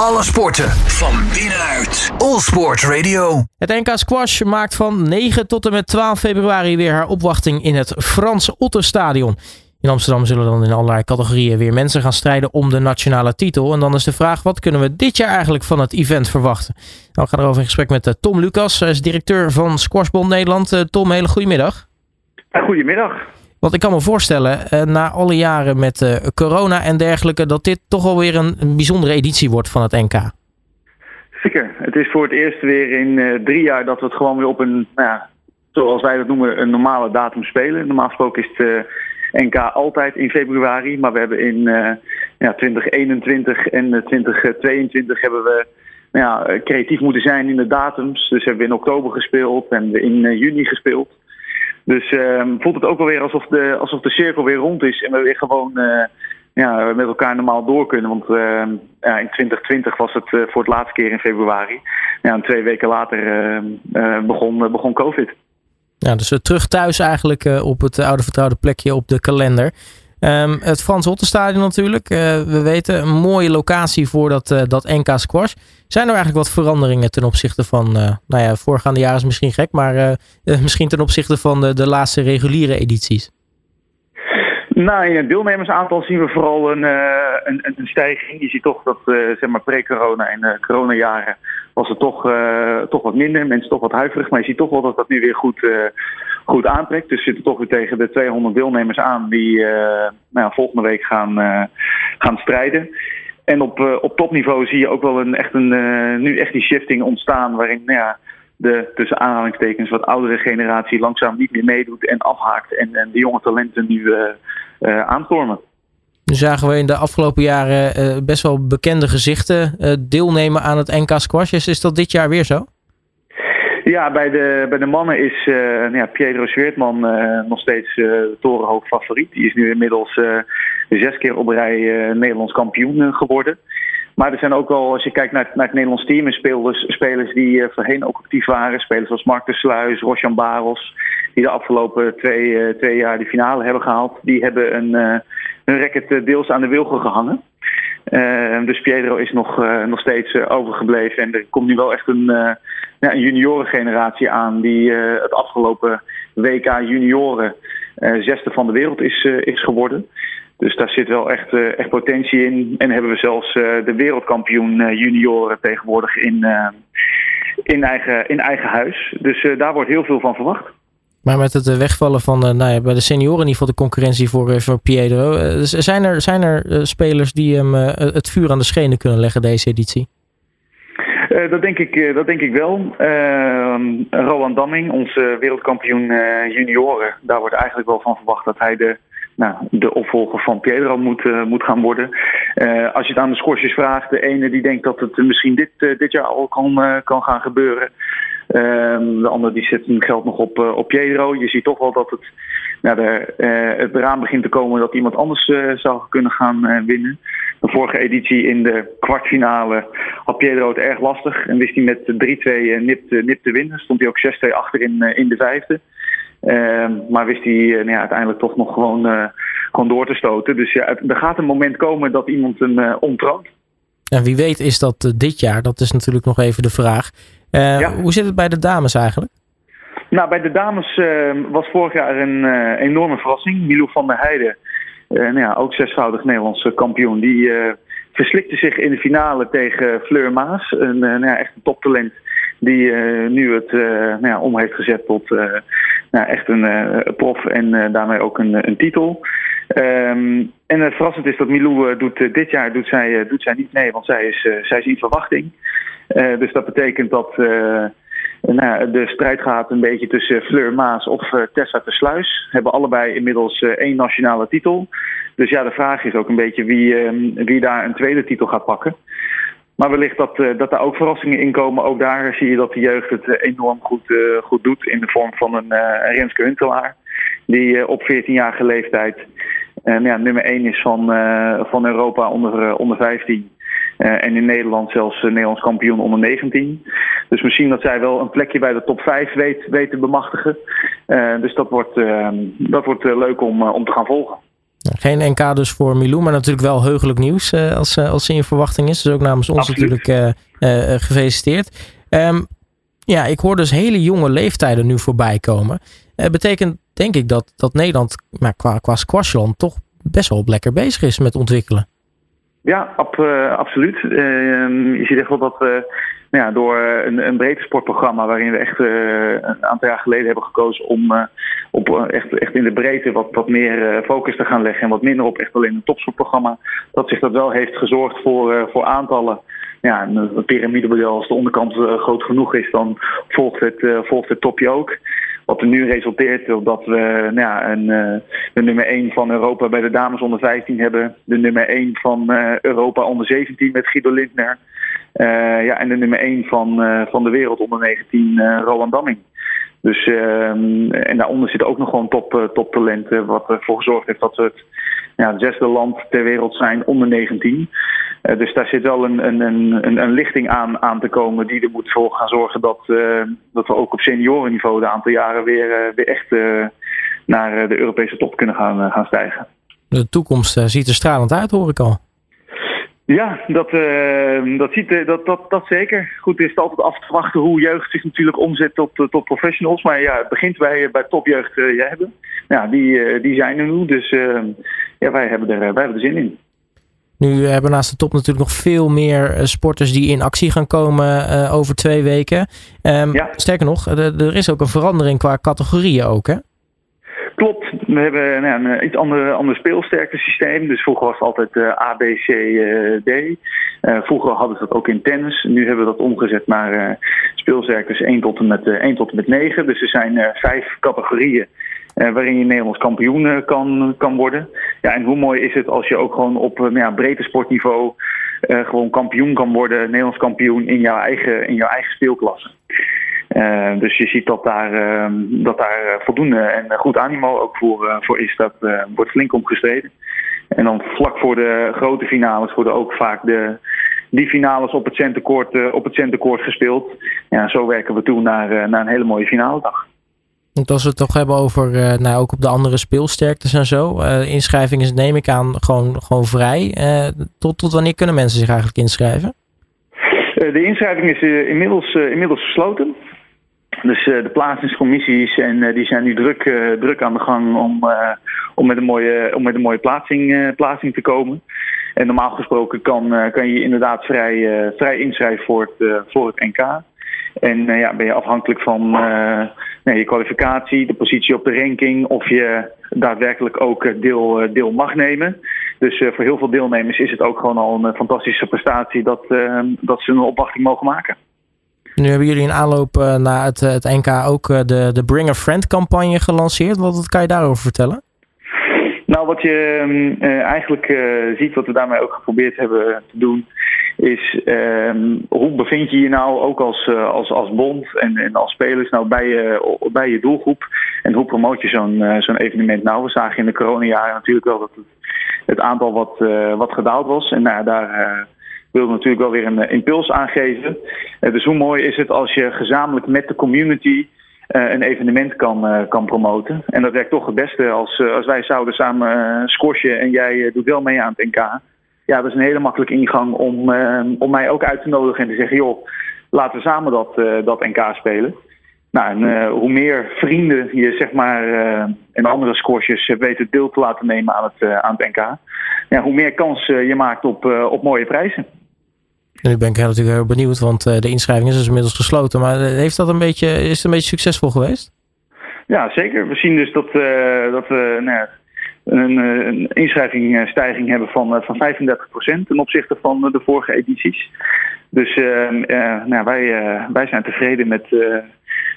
Alle sporten van binnenuit. All Sport Radio. Het NK Squash maakt van 9 tot en met 12 februari weer haar opwachting in het Frans Otterstadion. In Amsterdam zullen dan in allerlei categorieën weer mensen gaan strijden om de nationale titel. En dan is de vraag, wat kunnen we dit jaar eigenlijk van het event verwachten? Nou, we gaan erover in gesprek met eh, Tom Lucas, hij is directeur van Squashbond Nederland. Eh, Tom, hele goedemiddag. Goedemiddag. Want ik kan me voorstellen, eh, na alle jaren met corona en dergelijke, dat dit toch alweer een, een bijzondere editie wordt van het NK. Zeker. Het is voor het eerst weer in drie jaar dat we het gewoon weer op een, nou ja, zoals wij dat noemen, een normale datum spelen. Normaal gesproken is het NK altijd in februari. Maar we hebben in ja, 2021 en 2022 hebben we nou ja, creatief moeten zijn in de datums. Dus hebben we in oktober gespeeld en in juni gespeeld. Dus uh, voelt het ook wel weer alsof de, alsof de cirkel weer rond is en we weer gewoon uh, ja, met elkaar normaal door kunnen. Want ehm, ja, in 2020 was het voor het laatste keer in februari. Ja, en twee weken later ehm, begon, begon COVID. Ja, dus terug thuis eigenlijk op het oude vertrouwde plekje op de kalender. Um, het Frans Hottenstadion natuurlijk. Uh, we weten, een mooie locatie voor dat, uh, dat NK Squash. Zijn er eigenlijk wat veranderingen ten opzichte van, nou ja, voorgaande jaren is misschien gek, maar misschien ten opzichte van de, de laatste reguliere edities? Nou, in het deelnemersaantal zien we vooral een, een, een stijging. Je ziet toch dat, zeg maar, pre-corona en coronajaren was het toch, toch wat minder. Mensen toch wat huiverig. Maar je ziet toch wel dat dat nu weer goed, goed aantrekt. Dus zitten toch weer tegen de 200 deelnemers aan die uh, nou ja, volgende week gaan, gaan strijden. En op, op topniveau zie je ook wel een, echt een, nu echt die shifting ontstaan. Waarin nou ja, de tussen aanhalingstekens wat oudere generatie langzaam niet meer meedoet en afhaakt. En, en de jonge talenten nu aanstormen. Nu zagen we in de afgelopen jaren uh, best wel bekende gezichten uh, deelnemen aan het NK Squash. Is, dat dit jaar weer zo? Ja, bij de, bij de mannen is uh, nou ja, Pietro Sweertman nog steeds torenhoog favoriet. Die is nu inmiddels zes keer op rij Nederlands kampioen geworden. Maar er zijn ook wel, als je kijkt naar, naar het Nederlands team, spelers, spelers die voorheen ook actief waren. Spelers zoals Mark de Sluis, Rosjan Baros, die de afgelopen twee, twee jaar de finale hebben gehaald. Die hebben een hun racket eh, deels aan de wilgen gehangen. Uh, dus Pietro is nog, uh, nog steeds uh, overgebleven. En er komt nu wel echt een, ja, een juniorengeneratie aan die het afgelopen WK junioren zesde van de wereld is, is geworden. Dus daar zit wel echt, echt potentie in. En hebben we zelfs de wereldkampioen junioren tegenwoordig in, in, eigen, in eigen huis. Dus daar wordt heel veel van verwacht. Maar met het eh, wegvallen van uh, nou ja, bij de senioren in ieder geval de concurrentie voor, uh, voor Pietro. zijn er, zijn er spelers die hem het vuur aan de schenen kunnen leggen deze editie? dat, denk ik, dat denk ik wel. Ehm, Roland Damming, onze wereldkampioen junioren. Daar wordt eigenlijk wel van verwacht dat hij de, nou, de opvolger van Pietro moet, moet gaan worden. als je het aan de scorsjes vraagt, de ene die denkt dat het misschien dit, dit jaar al kan, kan gaan gebeuren. Um, de andere die zijn geld nog op, uh, op Pedro. Je ziet toch wel dat het, de, uh, het eraan begint te komen dat iemand anders uh, zou kunnen gaan winnen. De vorige editie in de kwartfinale had Pedro het erg lastig. En wist hij met 3-2 nip, nip te winnen. Stond hij ook 6-2 achter in, in de vijfde. Ehm, maar wist hij nou ja, uiteindelijk toch nog gewoon, gewoon door te stoten. Dus ja, er gaat een moment komen dat iemand hem ontroont. En wie weet is dat dit jaar, dat is natuurlijk nog even de vraag. Uh, Hoe zit het bij de dames eigenlijk? Nou, bij de dames uh, was vorig jaar een uh, enorme verrassing. Milo van der Heijden, nou ja, ook zesvoudig Nederlandse kampioen, die verslikte zich in de finale tegen Fleur Maas. Een, nou ja, echt een toptalent die nu het nou ja, om heeft gezet tot nou, echt een prof en daarmee ook een, een titel. Um, en het verrassend is dat Milou doet, dit jaar doet zij, doet zij niet mee, want zij is, zij is in verwachting. Uh, dus dat betekent dat uh, nou, de strijd gaat een beetje tussen Fleur Maas of uh, Tessa de Sluis. Hebben allebei inmiddels één nationale titel. Dus ja, de vraag is ook een beetje wie, wie daar een tweede titel gaat pakken. Maar wellicht dat, dat daar ook verrassingen in komen. Ook daar zie je dat de jeugd het enorm goed, goed doet in de vorm van een Renske Huntelaar. Die op 14-jarige leeftijd ja, nummer 1 is van, van Europa onder, onder 15. Uh, en in Nederland zelfs uh, Nederlands kampioen onder 19. Dus misschien dat zij wel een plekje bij de top 5 weet, te bemachtigen. Uh, dus dat wordt, ehm, dat wordt leuk om, om te gaan volgen. Geen NK dus voor Milou, maar natuurlijk wel heugelijk nieuws als, als ze in verwachting is. Dus ook namens ons Absoluut. natuurlijk gefeliciteerd. Um, ja, ik hoor dus hele jonge leeftijden nu voorbij komen. Betekent denk ik dat, dat Nederland maar qua, qua squashland toch best wel lekker bezig is met ontwikkelen. Ja, uh, absoluut. Uh, je ziet echt wel dat we nou ja, door een, een breedte sportprogramma waarin we echt een aantal jaar geleden hebben gekozen om op echt, echt in de breedte wat, wat meer focus te gaan leggen en wat minder op echt alleen een topsportprogramma, dat zich dat wel heeft gezorgd voor, voor aantallen ja, een piramidemodel, als de onderkant groot genoeg is, dan volgt het, volgt het topje ook. Wat er nu resulteert dat we nou ja, een, de nummer 1 van Europa bij de dames onder 15 hebben. De nummer 1 van Europa onder 17 met Guido Lindner. Uh, ja, en de nummer 1 van, uh, van de wereld onder 19, uh, Roland Damming. Dus, en daaronder zitten ook nog gewoon top, toptalenten. Wat ervoor gezorgd heeft dat we het ja, zesde land ter wereld zijn onder 19. Uh, dus daar zit wel een, een, een, een lichting aan, aan te komen die er moet voor gaan zorgen dat, uh, dat we ook op seniorenniveau de aantal jaren weer, uh, weer echt naar de Europese top kunnen gaan, gaan stijgen. De toekomst ziet er stralend uit, hoor ik al. Ja, dat, dat, ziet, dat, dat, dat zeker. Goed, is het altijd af te wachten hoe jeugd zich natuurlijk omzet tot, tot professionals. Maar ja, het begint bij, bij topjeugd jij hebben. Ja, die, die zijn er nu. Dus ja, wij hebben, er, wij hebben er zin in. Nu hebben we naast de top natuurlijk nog veel meer sporters die in actie gaan komen over twee weken. Um, ja. Sterker nog, er is ook een verandering qua categorieën ook, hè? Klopt. We hebben nou, een iets ander, ander speelsterkte systeem. Dus vroeger was het altijd uh, A, B, C, uh, D. Uh, vroeger hadden ze dat ook in tennis. Nu hebben we dat omgezet naar speelsterktes 1 tot en met, 1 tot en met 9. Dus er zijn vijf categorieën waarin je Nederlands kampioen kan, kan worden. Ja, en hoe mooi is het als je ook gewoon op uh, ja, breedte sportniveau gewoon kampioen kan worden, Nederlands kampioen in jouw eigen, in jouw eigen speelklasse. Dus je ziet dat daar, ehm, dat daar voldoende en goed animo ook voor, voor is. Dat wordt flink omgestreden. En dan vlak voor de grote finales worden ook vaak de, die finales op het centercourt, op het centercourt gespeeld. Ja, zo werken we toe naar, naar een hele mooie finale dag. Want als we het toch hebben over, nou ook op de andere speelsterktes en zo. Inschrijving is, neem ik aan, gewoon, gewoon vrij. Tot, tot wanneer kunnen mensen zich eigenlijk inschrijven? de inschrijving is inmiddels, inmiddels gesloten. Dus de plaatsingscommissies en die zijn nu druk, druk aan de gang om, om met een mooie, om met een mooie plaatsing, plaatsing te komen. En normaal gesproken kan, kan je inderdaad vrij, vrij inschrijven voor het, voor het NK. En ja, ben je afhankelijk van nee, je kwalificatie, de positie op de ranking, of je daadwerkelijk ook deel, deel mag nemen. Dus voor heel veel deelnemers is het ook gewoon al een fantastische prestatie dat, dat ze een opwachting mogen maken. Nu hebben jullie in aanloop uh, naar het, het, NK ook de, de Bring a Friend campagne gelanceerd. Wat, kan je daarover vertellen? Nou, wat je eigenlijk ziet, wat we daarmee ook geprobeerd hebben te doen, is um, hoe bevind je je nou ook als, als, als bond en, en als spelers nou bij je, bij je doelgroep en hoe promoot je zo'n zo'n evenement nou? We zagen in de coronajaren natuurlijk wel dat het, het aantal wat, wat gedaald was en nou, daar we natuurlijk wel weer een impuls aangeven. dus hoe mooi is het als je gezamenlijk met de community een evenement kan, kan promoten. En dat werkt toch het beste als, als wij zouden samen squashen en jij doet wel mee aan het NK ja, dat is een hele makkelijke ingang om, om mij ook uit te nodigen en te zeggen: joh, laten we samen dat, dat NK spelen. Nou, en hoe meer vrienden je zeg maar en andere squashers weten deel te laten nemen aan het, aan het NK, ja, hoe meer kans je maakt op, op mooie prijzen. En nu ben ik natuurlijk heel benieuwd, want de inschrijving is dus inmiddels gesloten. Maar heeft dat een beetje, is het een beetje succesvol geweest? Ja, zeker. We zien dus dat, dat we nou ja, een, een inschrijvingstijging hebben van, van 35% ten opzichte van de vorige edities. Dus uh, nou, wij, wij zijn tevreden met,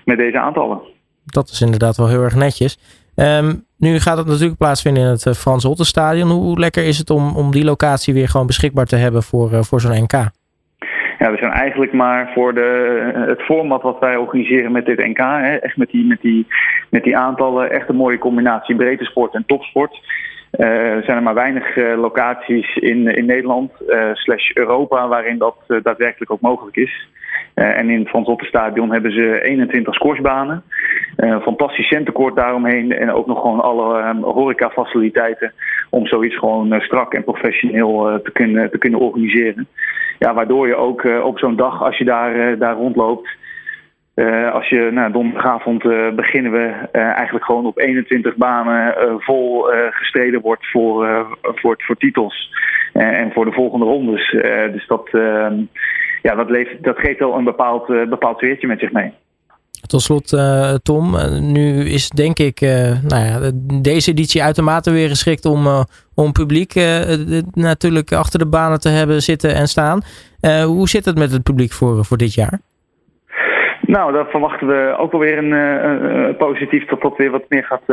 met deze aantallen. Dat is inderdaad wel heel erg netjes. Um, nu gaat het natuurlijk plaatsvinden in het Frans Hottenstadion. Hoe lekker is het om, om die locatie weer gewoon beschikbaar te hebben voor, voor zo'n NK? Ja, we zijn eigenlijk maar voor de, het format wat wij organiseren met dit NK. Hè, echt met die, met, die, met die aantallen. Echt een mooie combinatie breedte sport en topsport. Uh, er zijn er maar weinig uh, locaties in, in Nederland, slash Europa, waarin dat daadwerkelijk ook mogelijk is. En in het Frans Stadion hebben ze 21 squashbanen. Uh, fantastisch centenkort daaromheen. En ook nog gewoon alle uh, horecafaciliteiten. Om zoiets gewoon strak en professioneel te, kunnen, te kunnen organiseren. Ja, waardoor je ook op zo'n dag, als je daar, daar rondloopt. Als je, nou, donderdagavond beginnen we eigenlijk gewoon op 21 banen vol gestreden wordt voor, voor, voor titels en voor de volgende rondes. dus dat, ehm, ja, dat, leeft, dat geeft wel een bepaald, bepaald sfeertje met zich mee. Tot slot, Tom, nu is denk ik nou ja, deze editie uitermate weer geschikt om, om publiek natuurlijk achter de banen te hebben zitten en staan. hoe zit het met het publiek voor, voor dit jaar? Nou, daar verwachten we ook wel weer een, positief dat dat weer wat meer gaat,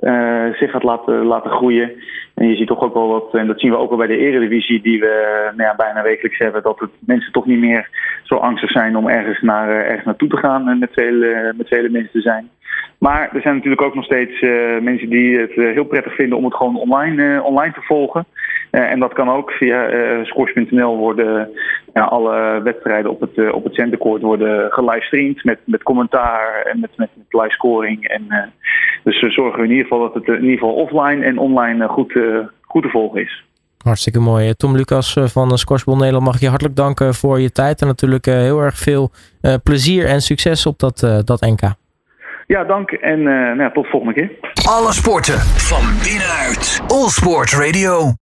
uh, zich gaat laten, laten groeien. En je ziet toch ook wel wat, en dat zien we ook wel bij de eredivisie die we nou bijna wekelijks hebben, dat het mensen toch niet meer zo angstig zijn om ergens, naar, ergens naartoe te gaan en met vele, met vele mensen te zijn. Maar er zijn natuurlijk ook nog steeds mensen die het heel prettig vinden om het gewoon online, online te volgen. Uh, en dat kan ook via uh, scores.nl worden ja, alle wedstrijden op het, uh, op het centercourt worden gelivestreamd met, met commentaar en met, met, met live scoring. En, dus we zorgen in ieder geval dat het in ieder geval offline en online goed, goed te volgen is. Hartstikke mooi. Tom Lucas van Squashball Nederland mag ik je hartelijk danken voor je tijd. En natuurlijk heel erg veel plezier en succes op dat, dat NK. Ja, dank en nou, tot de volgende keer. Alle sporten van binnenuit. All Sport Radio.